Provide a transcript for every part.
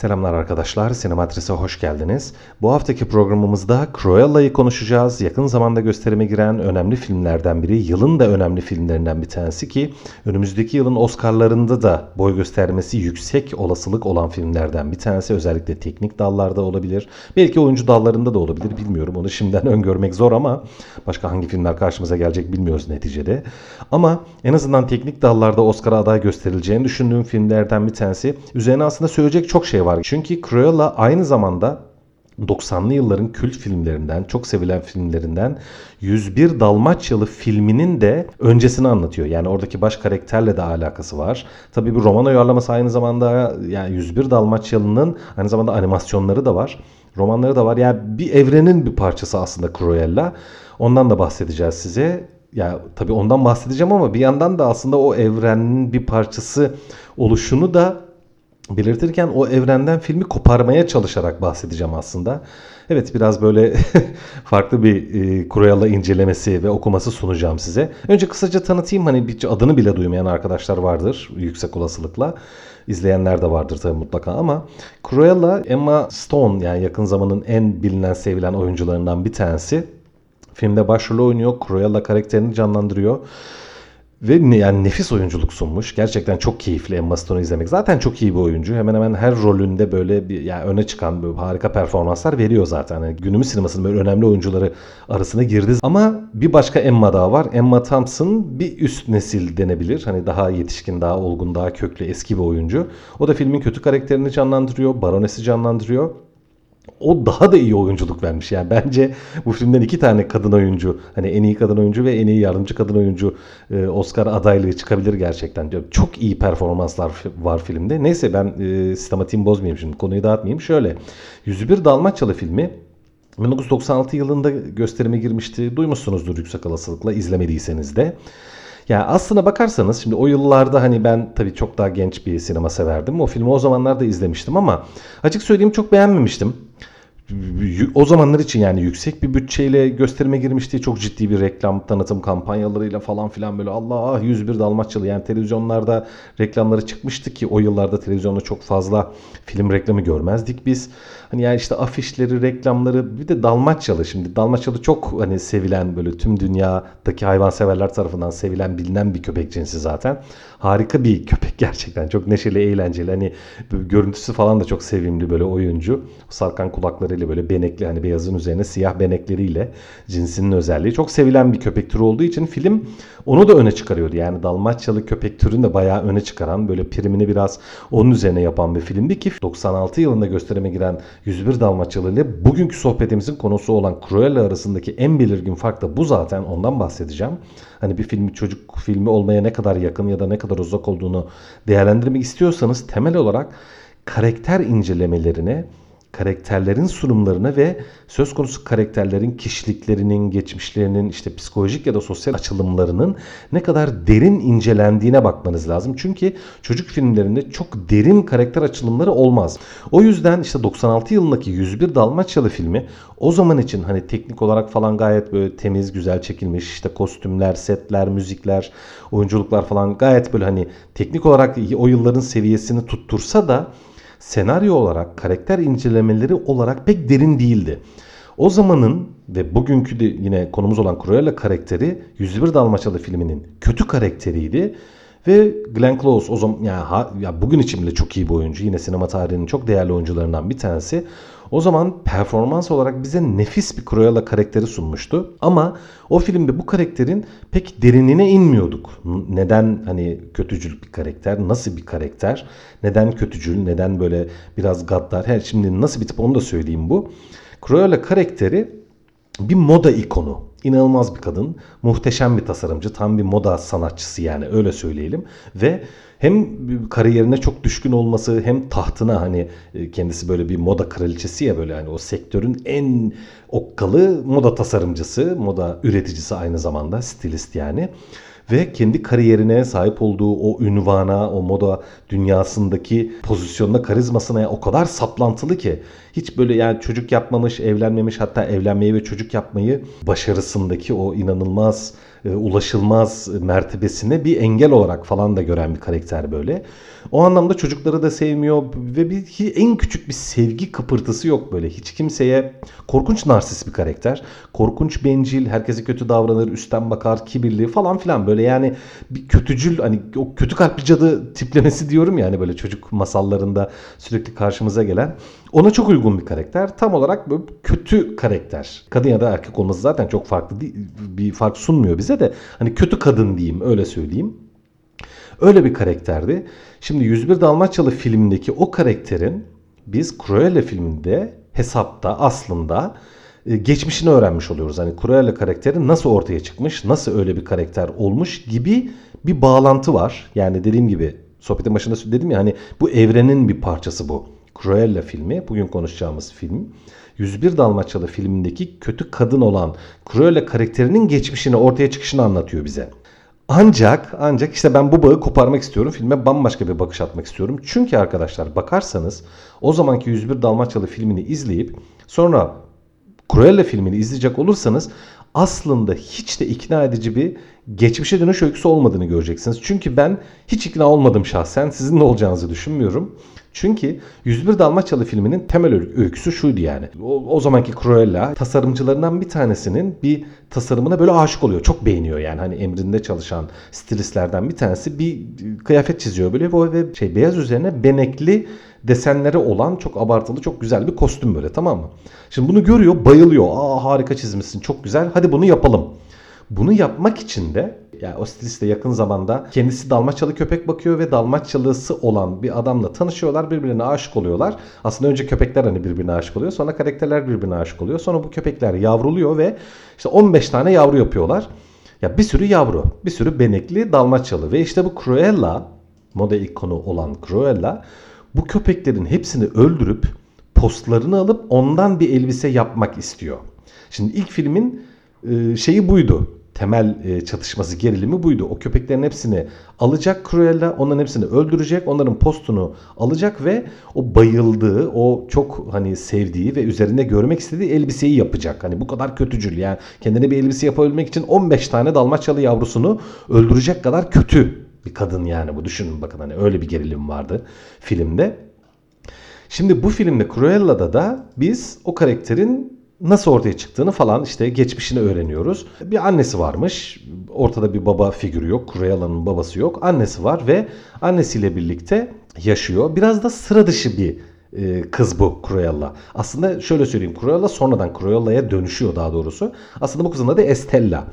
Selamlar arkadaşlar, Sinematris'e hoş geldiniz. Bu haftaki programımızda Cruella'yı konuşacağız. Yakın zamanda gösterime giren önemli filmlerden biri, yılın da önemli filmlerinden bir tanesi ki önümüzdeki yılın Oscar'larında da boy göstermesi yüksek olasılık olan filmlerden bir tanesi. Özellikle teknik dallarda olabilir. Belki oyuncu dallarında da olabilir, bilmiyorum. Onu şimdiden öngörmek zor ama başka hangi filmler karşımıza gelecek bilmiyoruz neticede. Ama en azından teknik dallarda Oscar'a aday gösterileceğini düşündüğüm filmlerden bir tanesi. Üzerine aslında söyleyecek çok şey var. Çünkü Cruella aynı zamanda 90'lı yılların kült filmlerinden, çok sevilen filmlerinden 101 Dalmaçyalı filminin de öncesini anlatıyor. Yani oradaki baş karakterle de alakası var. Tabii bu roman uyarlaması aynı zamanda yani 101 Dalmaçyalı'nın aynı zamanda animasyonları da var. Romanları da var. Yani bir evrenin bir parçası aslında Cruella. Ondan da bahsedeceğiz size. Ya tabii ondan bahsedeceğim ama bir yandan da aslında o evrenin bir parçası oluşunu da belirtirken o evrenden filmi koparmaya çalışarak bahsedeceğim aslında. Evet biraz böyle farklı bir e, Cruella incelemesi ve okuması sunacağım size. Önce kısaca tanıtayım hani bir adını bile duymayan arkadaşlar vardır yüksek olasılıkla. İzleyenler de vardır tabii mutlaka ama Cruella Emma Stone yani yakın zamanın en bilinen sevilen oyuncularından bir tanesi. Filmde başrolü oynuyor. Cruella karakterini canlandırıyor. Ve yani nefis oyunculuk sunmuş. Gerçekten çok keyifli Emma Stone'u izlemek. Zaten çok iyi bir oyuncu. Hemen hemen her rolünde böyle bir yani öne çıkan böyle harika performanslar veriyor zaten. Yani günümüz sinemasının böyle önemli oyuncuları arasına girdi. Ama bir başka Emma daha var. Emma Thompson bir üst nesil denebilir. Hani daha yetişkin, daha olgun, daha köklü, eski bir oyuncu. O da filmin kötü karakterini canlandırıyor. Baronesi canlandırıyor o daha da iyi oyunculuk vermiş. Yani bence bu filmden iki tane kadın oyuncu hani en iyi kadın oyuncu ve en iyi yardımcı kadın oyuncu e, Oscar adaylığı çıkabilir gerçekten. Çok iyi performanslar var filmde. Neyse ben e, sistematiğimi bozmayayım şimdi konuyu dağıtmayayım. Şöyle 101 Dalmaçyalı filmi 1996 yılında gösterime girmişti. Duymuşsunuzdur yüksek olasılıkla izlemediyseniz de. Yani aslına bakarsanız şimdi o yıllarda hani ben tabii çok daha genç bir sinema severdim. O filmi o zamanlarda izlemiştim ama açık söyleyeyim çok beğenmemiştim o zamanlar için yani yüksek bir bütçeyle gösterime girmişti. Çok ciddi bir reklam tanıtım kampanyalarıyla falan filan böyle Allah 101 Dalmaçyalı yani televizyonlarda reklamları çıkmıştı ki o yıllarda televizyonda çok fazla film reklamı görmezdik biz. Hani yani işte afişleri, reklamları bir de Dalmaçyalı şimdi. Dalmaçyalı çok hani sevilen böyle tüm dünyadaki hayvanseverler tarafından sevilen bilinen bir köpek cinsi zaten. Harika bir köpek gerçekten. Çok neşeli, eğlenceli. Hani görüntüsü falan da çok sevimli böyle oyuncu. Sarkan kulaklarıyla böyle benekli hani beyazın üzerine siyah benekleriyle cinsinin özelliği. Çok sevilen bir köpek türü olduğu için film onu da öne çıkarıyordu. Yani Dalmaçyalı köpek türünü de bayağı öne çıkaran böyle primini biraz onun üzerine yapan bir filmdi ki 96 yılında gösterime giren 101 Dalmaçyalı ile bugünkü sohbetimizin konusu olan Cruella arasındaki en belirgin fark da bu zaten ondan bahsedeceğim. Hani bir filmi çocuk filmi olmaya ne kadar yakın ya da ne kadar uzak olduğunu değerlendirmek istiyorsanız temel olarak karakter incelemelerine karakterlerin sunumlarına ve söz konusu karakterlerin kişiliklerinin, geçmişlerinin, işte psikolojik ya da sosyal açılımlarının ne kadar derin incelendiğine bakmanız lazım. Çünkü çocuk filmlerinde çok derin karakter açılımları olmaz. O yüzden işte 96 yılındaki 101 Dalmaçyalı filmi o zaman için hani teknik olarak falan gayet böyle temiz, güzel çekilmiş. işte kostümler, setler, müzikler, oyunculuklar falan gayet böyle hani teknik olarak o yılların seviyesini tuttursa da senaryo olarak, karakter incelemeleri olarak pek derin değildi. O zamanın ve bugünkü de yine konumuz olan Cruella karakteri 101 Dalmaçyalı filminin kötü karakteriydi. Ve Glenn Close o zaman yani ha, ya bugün için bile çok iyi bir oyuncu. Yine sinema tarihinin çok değerli oyuncularından bir tanesi. O zaman performans olarak bize nefis bir Cruella karakteri sunmuştu. Ama o filmde bu karakterin pek derinine inmiyorduk. Neden hani kötücül bir karakter, nasıl bir karakter, neden kötücül, neden böyle biraz gaddar. He, şimdi nasıl bir tip onu da söyleyeyim bu. Cruella karakteri bir moda ikonu. İnanılmaz bir kadın. Muhteşem bir tasarımcı. Tam bir moda sanatçısı yani öyle söyleyelim. Ve hem kariyerine çok düşkün olması hem tahtına hani e, kendisi böyle bir moda kraliçesi ya böyle hani o sektörün en okkalı moda tasarımcısı, moda üreticisi aynı zamanda stilist yani ve kendi kariyerine sahip olduğu o ünvana, o moda dünyasındaki pozisyonuna, karizmasına o kadar saplantılı ki hiç böyle yani çocuk yapmamış, evlenmemiş hatta evlenmeyi ve çocuk yapmayı başarısındaki o inanılmaz e, ulaşılmaz mertebesine bir engel olarak falan da gören bir karakter böyle. O anlamda çocukları da sevmiyor ve bir en küçük bir sevgi kıpırtısı yok böyle. Hiç kimseye korkunç narsist bir karakter. Korkunç bencil, herkese kötü davranır, üstten bakar, kibirli falan filan böyle yani bir kötücül hani o kötü kalpli cadı tiplemesi diyorum yani böyle çocuk masallarında sürekli karşımıza gelen. Ona çok uygun bir karakter. Tam olarak böyle kötü karakter. Kadın ya da erkek olması zaten çok farklı bir fark sunmuyor bize de. Hani kötü kadın diyeyim öyle söyleyeyim. Öyle bir karakterdi. Şimdi 101 Dalmaçyalı filmindeki o karakterin biz Cruella filminde hesapta aslında e, geçmişini öğrenmiş oluyoruz. Hani Cruella karakteri nasıl ortaya çıkmış, nasıl öyle bir karakter olmuş gibi bir bağlantı var. Yani dediğim gibi sohbetin başında dedim ya hani bu evrenin bir parçası bu. Cruella filmi, bugün konuşacağımız film. 101 Dalmaçyalı filmindeki kötü kadın olan Cruella karakterinin geçmişini, ortaya çıkışını anlatıyor bize. Ancak ancak işte ben bu bağı koparmak istiyorum. Filme bambaşka bir bakış atmak istiyorum. Çünkü arkadaşlar bakarsanız o zamanki 101 Dalmaçyalı filmini izleyip sonra Cruella filmini izleyecek olursanız aslında hiç de ikna edici bir geçmişe dönüş öyküsü olmadığını göreceksiniz. Çünkü ben hiç ikna olmadım şahsen. Sizin de olacağınızı düşünmüyorum. Çünkü 101 Dalmaçyalı filminin temel öyküsü şuydu yani. O, o zamanki Cruella tasarımcılarından bir tanesinin bir tasarımına böyle aşık oluyor. Çok beğeniyor yani. Hani emrinde çalışan stilistlerden bir tanesi bir kıyafet çiziyor böyle ve şey beyaz üzerine benekli desenleri olan çok abartılı çok güzel bir kostüm böyle tamam mı? Şimdi bunu görüyor bayılıyor. Aa harika çizmişsin çok güzel hadi bunu yapalım. Bunu yapmak için de yani o stiliste yakın zamanda kendisi Dalmaçyalı köpek bakıyor ve Dalmaçyalısı olan bir adamla tanışıyorlar. Birbirine aşık oluyorlar. Aslında önce köpekler hani birbirine aşık oluyor. Sonra karakterler birbirine aşık oluyor. Sonra bu köpekler yavruluyor ve işte 15 tane yavru yapıyorlar. Ya bir sürü yavru, bir sürü benekli Dalmaçyalı ve işte bu Cruella, moda ikonu olan Cruella bu köpeklerin hepsini öldürüp postlarını alıp ondan bir elbise yapmak istiyor. Şimdi ilk filmin şeyi buydu temel e, çatışması gerilimi buydu. O köpeklerin hepsini alacak Cruella, onların hepsini öldürecek, onların postunu alacak ve o bayıldığı, o çok hani sevdiği ve üzerinde görmek istediği elbiseyi yapacak. Hani bu kadar kötücül yani kendine bir elbise yapabilmek için 15 tane Dalmaçyalı yavrusunu öldürecek kadar kötü bir kadın yani bu düşünün bakın hani öyle bir gerilim vardı filmde. Şimdi bu filmde Cruella'da da biz o karakterin nasıl ortaya çıktığını falan işte geçmişini öğreniyoruz. Bir annesi varmış. Ortada bir baba figürü yok. Cruella'nın babası yok. Annesi var ve annesiyle birlikte yaşıyor. Biraz da sıra dışı bir e, kız bu Cruella. Aslında şöyle söyleyeyim Cruella sonradan Cruella'ya dönüşüyor daha doğrusu. Aslında bu kızın adı Estella.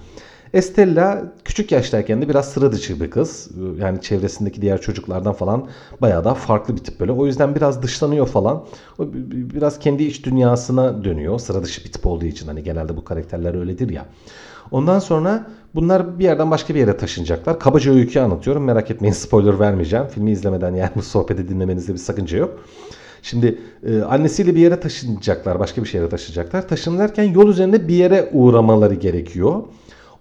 Estella küçük yaştayken de biraz sıra dışı bir kız. Yani çevresindeki diğer çocuklardan falan bayağı daha farklı bir tip böyle. O yüzden biraz dışlanıyor falan. O biraz kendi iç dünyasına dönüyor. Sıra dışı bir tip olduğu için hani genelde bu karakterler öyledir ya. Ondan sonra bunlar bir yerden başka bir yere taşınacaklar. Kabaca öyküyü anlatıyorum. Merak etmeyin spoiler vermeyeceğim. Filmi izlemeden yani bu sohbeti dinlemenizde bir sakınca yok. Şimdi e, annesiyle bir yere taşınacaklar. Başka bir şehre taşınacaklar. Taşınırken yol üzerinde bir yere uğramaları gerekiyor.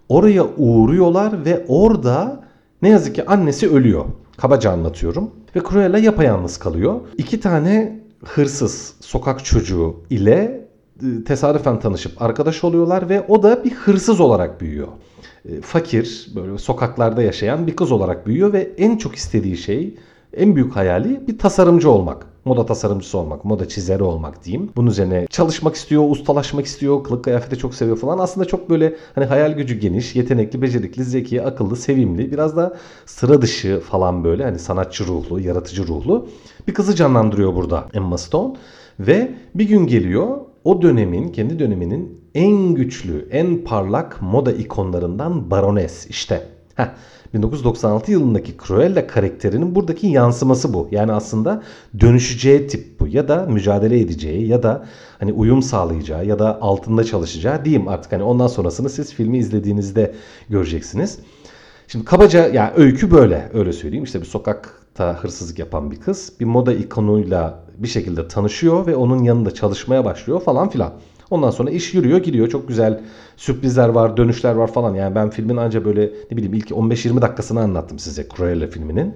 Oraya uğruyorlar ve orada ne yazık ki annesi ölüyor. Kabaca anlatıyorum. Ve Cruella yapayalnız kalıyor. İki tane hırsız sokak çocuğu ile e, tesadüfen tanışıp arkadaş oluyorlar ve o da bir hırsız olarak büyüyor. E, fakir, böyle sokaklarda yaşayan bir kız olarak büyüyor ve en çok istediği şey, en büyük hayali bir tasarımcı olmak moda tasarımcısı olmak, moda çizeri olmak diyeyim. Bunun üzerine çalışmak istiyor, ustalaşmak istiyor, kılık kıyafeti çok seviyor falan. Aslında çok böyle hani hayal gücü geniş, yetenekli, becerikli, zeki, akıllı, sevimli, biraz da sıra dışı falan böyle hani sanatçı ruhlu, yaratıcı ruhlu bir kızı canlandırıyor burada Emma Stone. Ve bir gün geliyor o dönemin, kendi döneminin en güçlü, en parlak moda ikonlarından Baroness işte. Heh, 1996 yılındaki Cruella karakterinin buradaki yansıması bu. Yani aslında dönüşeceği tip bu ya da mücadele edeceği ya da hani uyum sağlayacağı ya da altında çalışacağı diyeyim artık hani ondan sonrasını siz filmi izlediğinizde göreceksiniz. Şimdi kabaca yani öykü böyle öyle söyleyeyim. İşte bir sokakta hırsızlık yapan bir kız bir moda ikonuyla bir şekilde tanışıyor ve onun yanında çalışmaya başlıyor falan filan. Ondan sonra iş yürüyor gidiyor. Çok güzel sürprizler var, dönüşler var falan. Yani ben filmin ancak böyle ne bileyim ilk 15-20 dakikasını anlattım size Cruella filminin.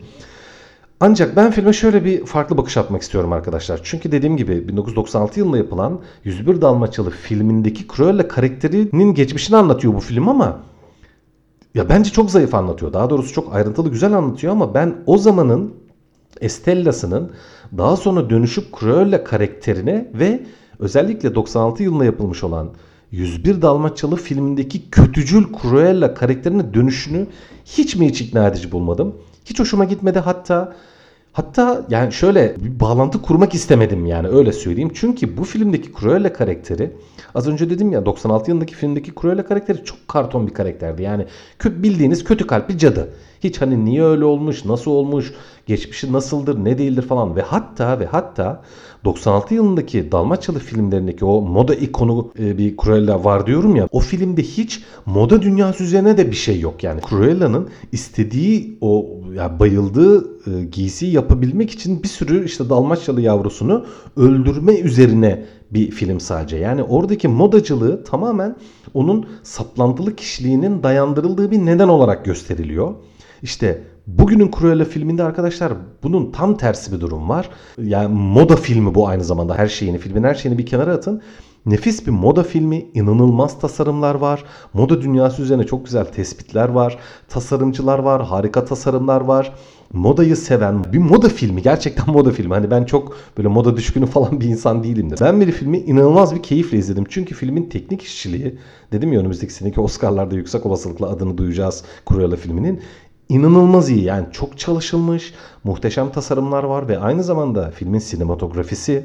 Ancak ben filme şöyle bir farklı bakış atmak istiyorum arkadaşlar. Çünkü dediğim gibi 1996 yılında yapılan 101 Dalmaçyalı filmindeki Cruella karakterinin geçmişini anlatıyor bu film ama ya bence çok zayıf anlatıyor. Daha doğrusu çok ayrıntılı güzel anlatıyor ama ben o zamanın Estella'sının daha sonra dönüşüp Cruella karakterine ve özellikle 96 yılında yapılmış olan 101 Dalmaçyalı filmindeki kötücül Cruella karakterine dönüşünü hiç mi hiç ikna edici bulmadım. Hiç hoşuma gitmedi hatta Hatta yani şöyle bir bağlantı kurmak istemedim yani öyle söyleyeyim. Çünkü bu filmdeki Cruella karakteri az önce dedim ya 96 yılındaki filmdeki Cruella karakteri çok karton bir karakterdi. Yani bildiğiniz kötü kalpli cadı. Hiç hani niye öyle olmuş, nasıl olmuş, geçmişi nasıldır, ne değildir falan ve hatta ve hatta 96 yılındaki Dalmaçyalı filmlerindeki o moda ikonu e, bir Cruella var diyorum ya. O filmde hiç moda dünyası üzerine de bir şey yok. Yani Cruella'nın istediği o ya bayıldığı e, giysiyi yapabilmek için bir sürü işte Dalmaçyalı yavrusunu öldürme üzerine bir film sadece. Yani oradaki modacılığı tamamen onun saplantılı kişiliğinin dayandırıldığı bir neden olarak gösteriliyor. İşte bugünün Cruella filminde arkadaşlar bunun tam tersi bir durum var. Yani moda filmi bu aynı zamanda her şeyini, filmin her şeyini bir kenara atın. Nefis bir moda filmi, inanılmaz tasarımlar var. Moda dünyası üzerine çok güzel tespitler var. Tasarımcılar var, harika tasarımlar var. Modayı seven bir moda filmi, gerçekten moda filmi. Hani ben çok böyle moda düşkünü falan bir insan değilimdir. Ben bir filmi inanılmaz bir keyifle izledim. Çünkü filmin teknik işçiliği, dedim ya önümüzdeki seneki Oscar'larda yüksek olasılıkla adını duyacağız Cruella filminin inanılmaz iyi. Yani çok çalışılmış, muhteşem tasarımlar var ve aynı zamanda filmin sinematografisi,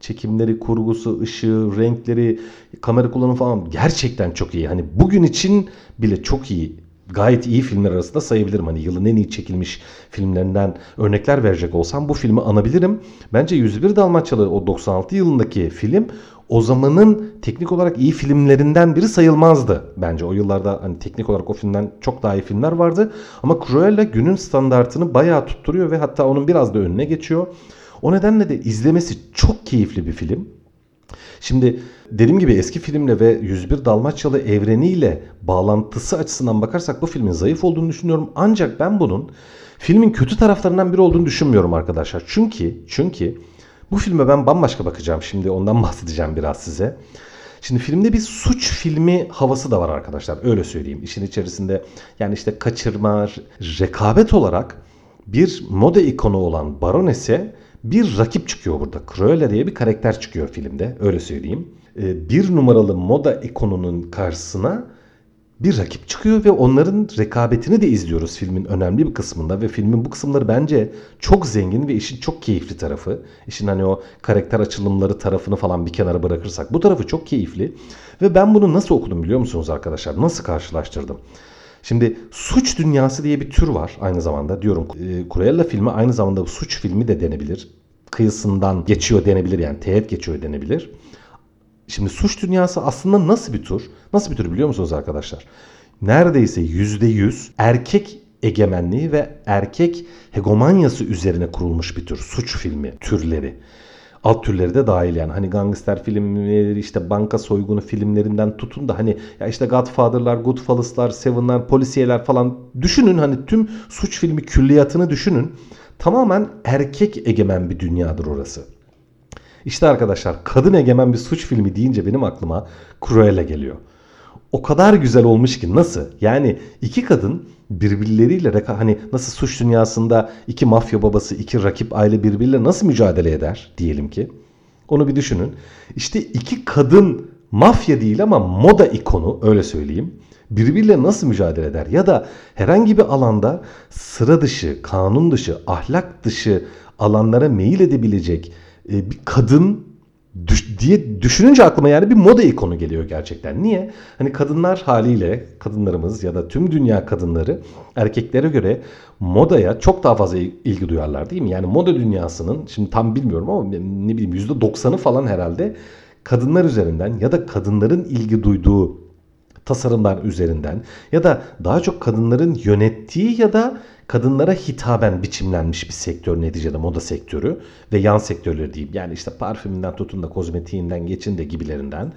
çekimleri, kurgusu, ışığı, renkleri, kamera kullanımı falan gerçekten çok iyi. Hani bugün için bile çok iyi. Gayet iyi filmler arasında sayabilirim. Hani yılın en iyi çekilmiş filmlerinden örnekler verecek olsam bu filmi anabilirim. Bence 101 Dalmaçyalı o 96 yılındaki film o zamanın teknik olarak iyi filmlerinden biri sayılmazdı. Bence o yıllarda hani teknik olarak o filmden çok daha iyi filmler vardı. Ama Cruella günün standartını bayağı tutturuyor ve hatta onun biraz da önüne geçiyor. O nedenle de izlemesi çok keyifli bir film. Şimdi dediğim gibi eski filmle ve 101 Dalmaçyalı evreniyle bağlantısı açısından bakarsak bu filmin zayıf olduğunu düşünüyorum. Ancak ben bunun filmin kötü taraflarından biri olduğunu düşünmüyorum arkadaşlar. Çünkü çünkü bu filme ben bambaşka bakacağım. Şimdi ondan bahsedeceğim biraz size. Şimdi filmde bir suç filmi havası da var arkadaşlar. Öyle söyleyeyim. İşin içerisinde yani işte kaçırma, rekabet olarak bir moda ikonu olan Baroness'e bir rakip çıkıyor burada. Cruella diye bir karakter çıkıyor filmde. Öyle söyleyeyim. Ee, bir numaralı moda ikonunun karşısına bir rakip çıkıyor ve onların rekabetini de izliyoruz filmin önemli bir kısmında ve filmin bu kısımları bence çok zengin ve işin çok keyifli tarafı. İşin hani o karakter açılımları tarafını falan bir kenara bırakırsak bu tarafı çok keyifli ve ben bunu nasıl okudum biliyor musunuz arkadaşlar? Nasıl karşılaştırdım? Şimdi suç dünyası diye bir tür var aynı zamanda diyorum. E, Cruella filmi aynı zamanda suç filmi de denebilir. Kıyısından geçiyor denebilir yani teğet geçiyor denebilir. Şimdi suç dünyası aslında nasıl bir tür? Nasıl bir tür biliyor musunuz arkadaşlar? Neredeyse %100 erkek egemenliği ve erkek hegemonyası üzerine kurulmuş bir tür suç filmi türleri. Alt türleri de dahil yani hani gangster filmleri işte banka soygunu filmlerinden tutun da hani ya işte Godfather'lar, Goodfellas'lar, Seven'lar, polisiyeler falan düşünün hani tüm suç filmi külliyatını düşünün. Tamamen erkek egemen bir dünyadır orası. İşte arkadaşlar kadın egemen bir suç filmi deyince benim aklıma Cruella geliyor. O kadar güzel olmuş ki nasıl? Yani iki kadın birbirleriyle hani nasıl suç dünyasında iki mafya babası, iki rakip aile birbiriyle nasıl mücadele eder diyelim ki. Onu bir düşünün. İşte iki kadın mafya değil ama moda ikonu öyle söyleyeyim. Birbiriyle nasıl mücadele eder? Ya da herhangi bir alanda sıra dışı, kanun dışı, ahlak dışı alanlara meyil edebilecek e, bir kadın diye düşününce aklıma yani bir moda ikonu geliyor gerçekten. Niye? Hani kadınlar haliyle kadınlarımız ya da tüm dünya kadınları erkeklere göre modaya çok daha fazla ilgi duyarlar değil mi? Yani moda dünyasının şimdi tam bilmiyorum ama ne bileyim %90'ı falan herhalde kadınlar üzerinden ya da kadınların ilgi duyduğu tasarımlar üzerinden ya da daha çok kadınların yönettiği ya da kadınlara hitaben biçimlenmiş bir sektör neticede moda sektörü ve yan sektörleri diyeyim. Yani işte parfümünden tutun da kozmetiğinden geçin de gibilerinden.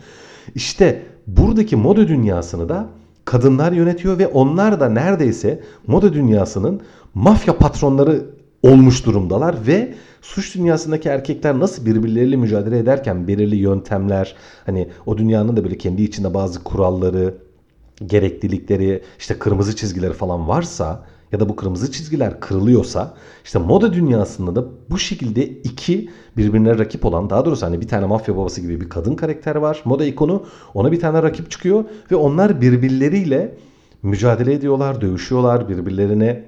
İşte buradaki moda dünyasını da kadınlar yönetiyor ve onlar da neredeyse moda dünyasının mafya patronları olmuş durumdalar ve suç dünyasındaki erkekler nasıl birbirleriyle mücadele ederken belirli yöntemler hani o dünyanın da böyle kendi içinde bazı kuralları gereklilikleri, işte kırmızı çizgileri falan varsa ya da bu kırmızı çizgiler kırılıyorsa işte moda dünyasında da bu şekilde iki birbirine rakip olan daha doğrusu hani bir tane mafya babası gibi bir kadın karakter var moda ikonu ona bir tane rakip çıkıyor ve onlar birbirleriyle mücadele ediyorlar, dövüşüyorlar, birbirlerine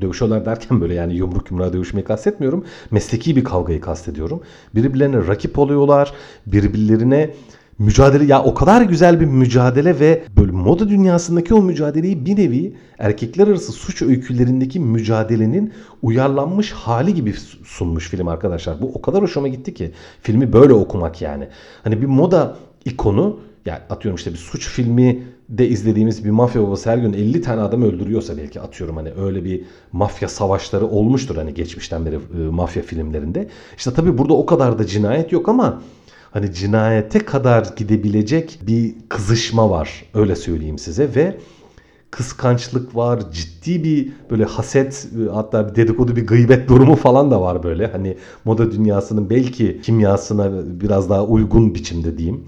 dövüşüyorlar derken böyle yani yumruk yumruğa dövüşmeyi kastetmiyorum. Mesleki bir kavgayı kastediyorum. Birbirlerine rakip oluyorlar. Birbirlerine mücadele ya o kadar güzel bir mücadele ve böyle moda dünyasındaki o mücadeleyi bir nevi erkekler arası suç öykülerindeki mücadelenin uyarlanmış hali gibi sunmuş film arkadaşlar. Bu o kadar hoşuma gitti ki filmi böyle okumak yani. Hani bir moda ikonu yani atıyorum işte bir suç filmi de izlediğimiz bir mafya babası her gün 50 tane adam öldürüyorsa belki atıyorum hani öyle bir mafya savaşları olmuştur hani geçmişten beri e, mafya filmlerinde. İşte tabii burada o kadar da cinayet yok ama hani cinayete kadar gidebilecek bir kızışma var öyle söyleyeyim size ve kıskançlık var, ciddi bir böyle haset hatta bir dedikodu bir gıybet durumu falan da var böyle. Hani moda dünyasının belki kimyasına biraz daha uygun biçimde diyeyim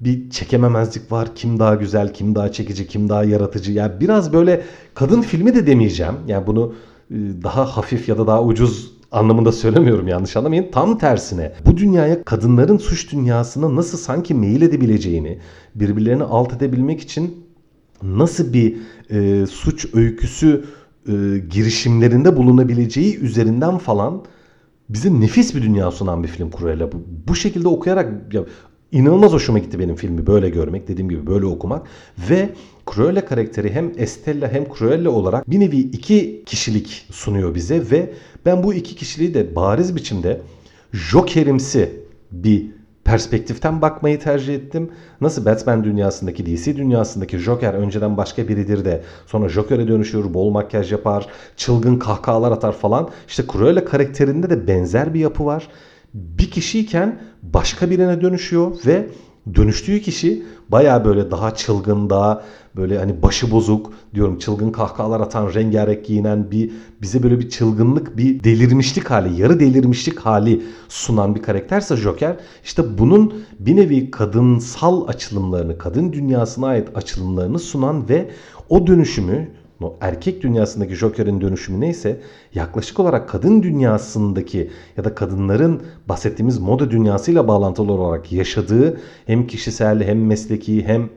bir çekememezlik var. Kim daha güzel, kim daha çekici, kim daha yaratıcı. Yani biraz böyle kadın filmi de demeyeceğim. Yani bunu e, daha hafif ya da daha ucuz anlamında söylemiyorum yanlış anlamayın. Tam tersine bu dünyaya kadınların suç dünyasına nasıl sanki meyil edebileceğini, birbirlerini alt edebilmek için nasıl bir e, suç öyküsü e, girişimlerinde bulunabileceği üzerinden falan bize nefis bir dünya sunan bir film Cruella. Bu, bu şekilde okuyarak ya, İnanılmaz hoşuma gitti benim filmi böyle görmek, dediğim gibi böyle okumak ve Cruella karakteri hem Estella hem Cruella olarak bir nevi iki kişilik sunuyor bize ve ben bu iki kişiliği de bariz biçimde Joker'imsi bir perspektiften bakmayı tercih ettim. Nasıl Batman dünyasındaki, DC dünyasındaki Joker önceden başka biridir de sonra Joker'e dönüşür, bol makyaj yapar, çılgın kahkahalar atar falan. İşte Cruella karakterinde de benzer bir yapı var bir kişiyken başka birine dönüşüyor ve dönüştüğü kişi baya böyle daha çılgın daha böyle hani başı bozuk diyorum çılgın kahkahalar atan rengarenk giyinen bir bize böyle bir çılgınlık bir delirmişlik hali yarı delirmişlik hali sunan bir karakterse Joker işte bunun bir nevi kadınsal açılımlarını kadın dünyasına ait açılımlarını sunan ve o dönüşümü erkek dünyasındaki Joker'in dönüşümü neyse yaklaşık olarak kadın dünyasındaki ya da kadınların bahsettiğimiz moda dünyasıyla bağlantılı olarak yaşadığı hem kişisel hem mesleki hem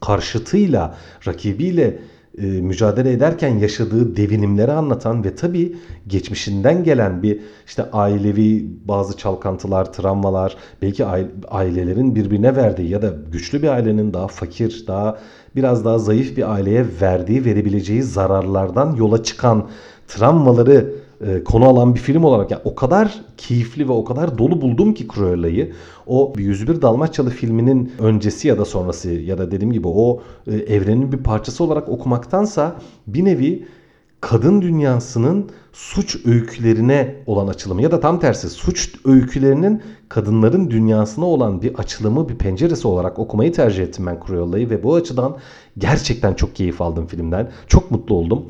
karşıtıyla, rakibiyle e, mücadele ederken yaşadığı devinimleri anlatan ve tabii geçmişinden gelen bir işte ailevi bazı çalkantılar, travmalar, belki ailelerin birbirine verdiği ya da güçlü bir ailenin daha fakir, daha biraz daha zayıf bir aileye verdiği, verebileceği zararlardan yola çıkan travmaları e, konu alan bir film olarak yani o kadar keyifli ve o kadar dolu buldum ki Cruella'yı. O 101 Dalmaçyalı filminin öncesi ya da sonrası ya da dediğim gibi o e, evrenin bir parçası olarak okumaktansa bir nevi kadın dünyasının suç öykülerine olan açılımı ya da tam tersi suç öykülerinin kadınların dünyasına olan bir açılımı, bir penceresi olarak okumayı tercih ettim ben Cruella'yı ve bu açıdan gerçekten çok keyif aldım filmden. Çok mutlu oldum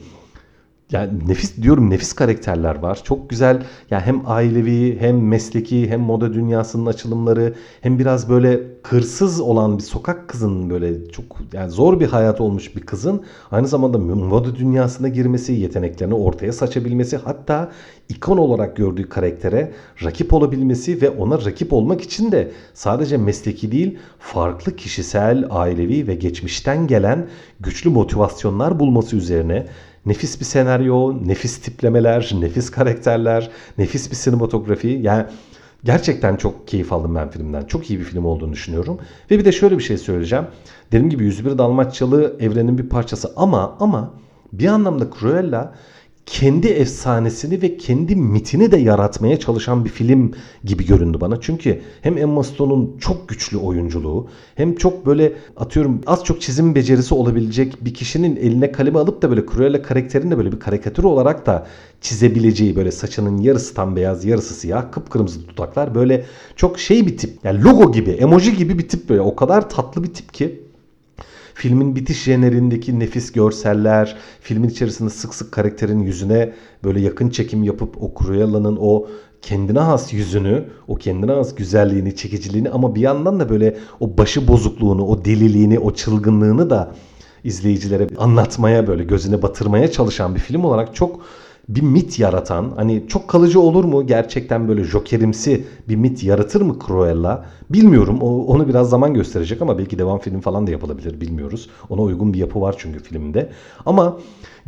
yani nefis diyorum nefis karakterler var. Çok güzel yani hem ailevi hem mesleki hem moda dünyasının açılımları hem biraz böyle kırsız olan bir sokak kızının böyle çok yani zor bir hayat olmuş bir kızın aynı zamanda moda dünyasına girmesi, yeteneklerini ortaya saçabilmesi hatta ikon olarak gördüğü karaktere rakip olabilmesi ve ona rakip olmak için de sadece mesleki değil farklı kişisel, ailevi ve geçmişten gelen güçlü motivasyonlar bulması üzerine Nefis bir senaryo, nefis tiplemeler, nefis karakterler, nefis bir sinematografi. Yani gerçekten çok keyif aldım ben filmden. Çok iyi bir film olduğunu düşünüyorum. Ve bir de şöyle bir şey söyleyeceğim. Dediğim gibi 101 Dalmaçyalı evrenin bir parçası ama ama bir anlamda Cruella kendi efsanesini ve kendi mitini de yaratmaya çalışan bir film gibi göründü bana. Çünkü hem Emma Stone'un çok güçlü oyunculuğu hem çok böyle atıyorum az çok çizim becerisi olabilecek bir kişinin eline kalemi alıp da böyle Cruella karakterini de böyle bir karikatür olarak da çizebileceği böyle saçının yarısı tam beyaz yarısı siyah kıpkırmızı dudaklar böyle çok şey bir tip yani logo gibi emoji gibi bir tip böyle. O kadar tatlı bir tip ki Filmin bitiş jenerindeki nefis görseller, filmin içerisinde sık sık karakterin yüzüne böyle yakın çekim yapıp o Cruella'nın o kendine has yüzünü, o kendine has güzelliğini, çekiciliğini ama bir yandan da böyle o başı bozukluğunu, o deliliğini, o çılgınlığını da izleyicilere anlatmaya böyle gözüne batırmaya çalışan bir film olarak çok bir mit yaratan hani çok kalıcı olur mu gerçekten böyle jokerimsi bir mit yaratır mı Cruella? Bilmiyorum o, onu biraz zaman gösterecek ama belki devam film falan da yapılabilir bilmiyoruz. Ona uygun bir yapı var çünkü filmde ama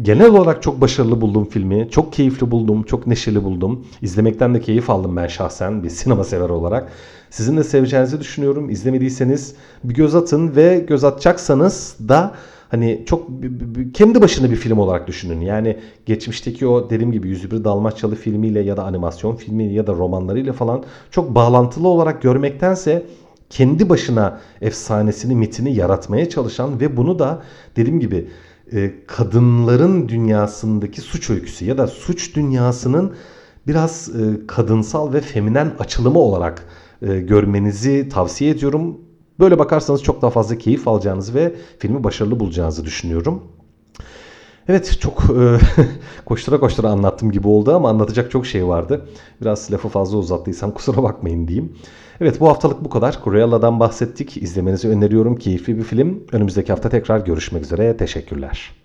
genel olarak çok başarılı buldum filmi çok keyifli buldum çok neşeli buldum. İzlemekten de keyif aldım ben şahsen bir sinema sever olarak. Sizin de seveceğinizi düşünüyorum. İzlemediyseniz bir göz atın ve göz atacaksanız da Hani çok kendi başına bir film olarak düşünün. Yani geçmişteki o dediğim gibi 101 Dalmaçyalı filmiyle ya da animasyon filmi ya da romanlarıyla falan çok bağlantılı olarak görmektense kendi başına efsanesini, mitini yaratmaya çalışan ve bunu da dediğim gibi e, kadınların dünyasındaki suç öyküsü ya da suç dünyasının biraz e, kadınsal ve feminen açılımı olarak e, görmenizi tavsiye ediyorum. Böyle bakarsanız çok daha fazla keyif alacağınızı ve filmi başarılı bulacağınızı düşünüyorum. Evet çok e, koştura koştura anlattım gibi oldu ama anlatacak çok şey vardı. Biraz lafı fazla uzattıysam kusura bakmayın diyeyim. Evet bu haftalık bu kadar. Cruella'dan bahsettik. İzlemenizi öneriyorum. Keyifli bir film. Önümüzdeki hafta tekrar görüşmek üzere. Teşekkürler.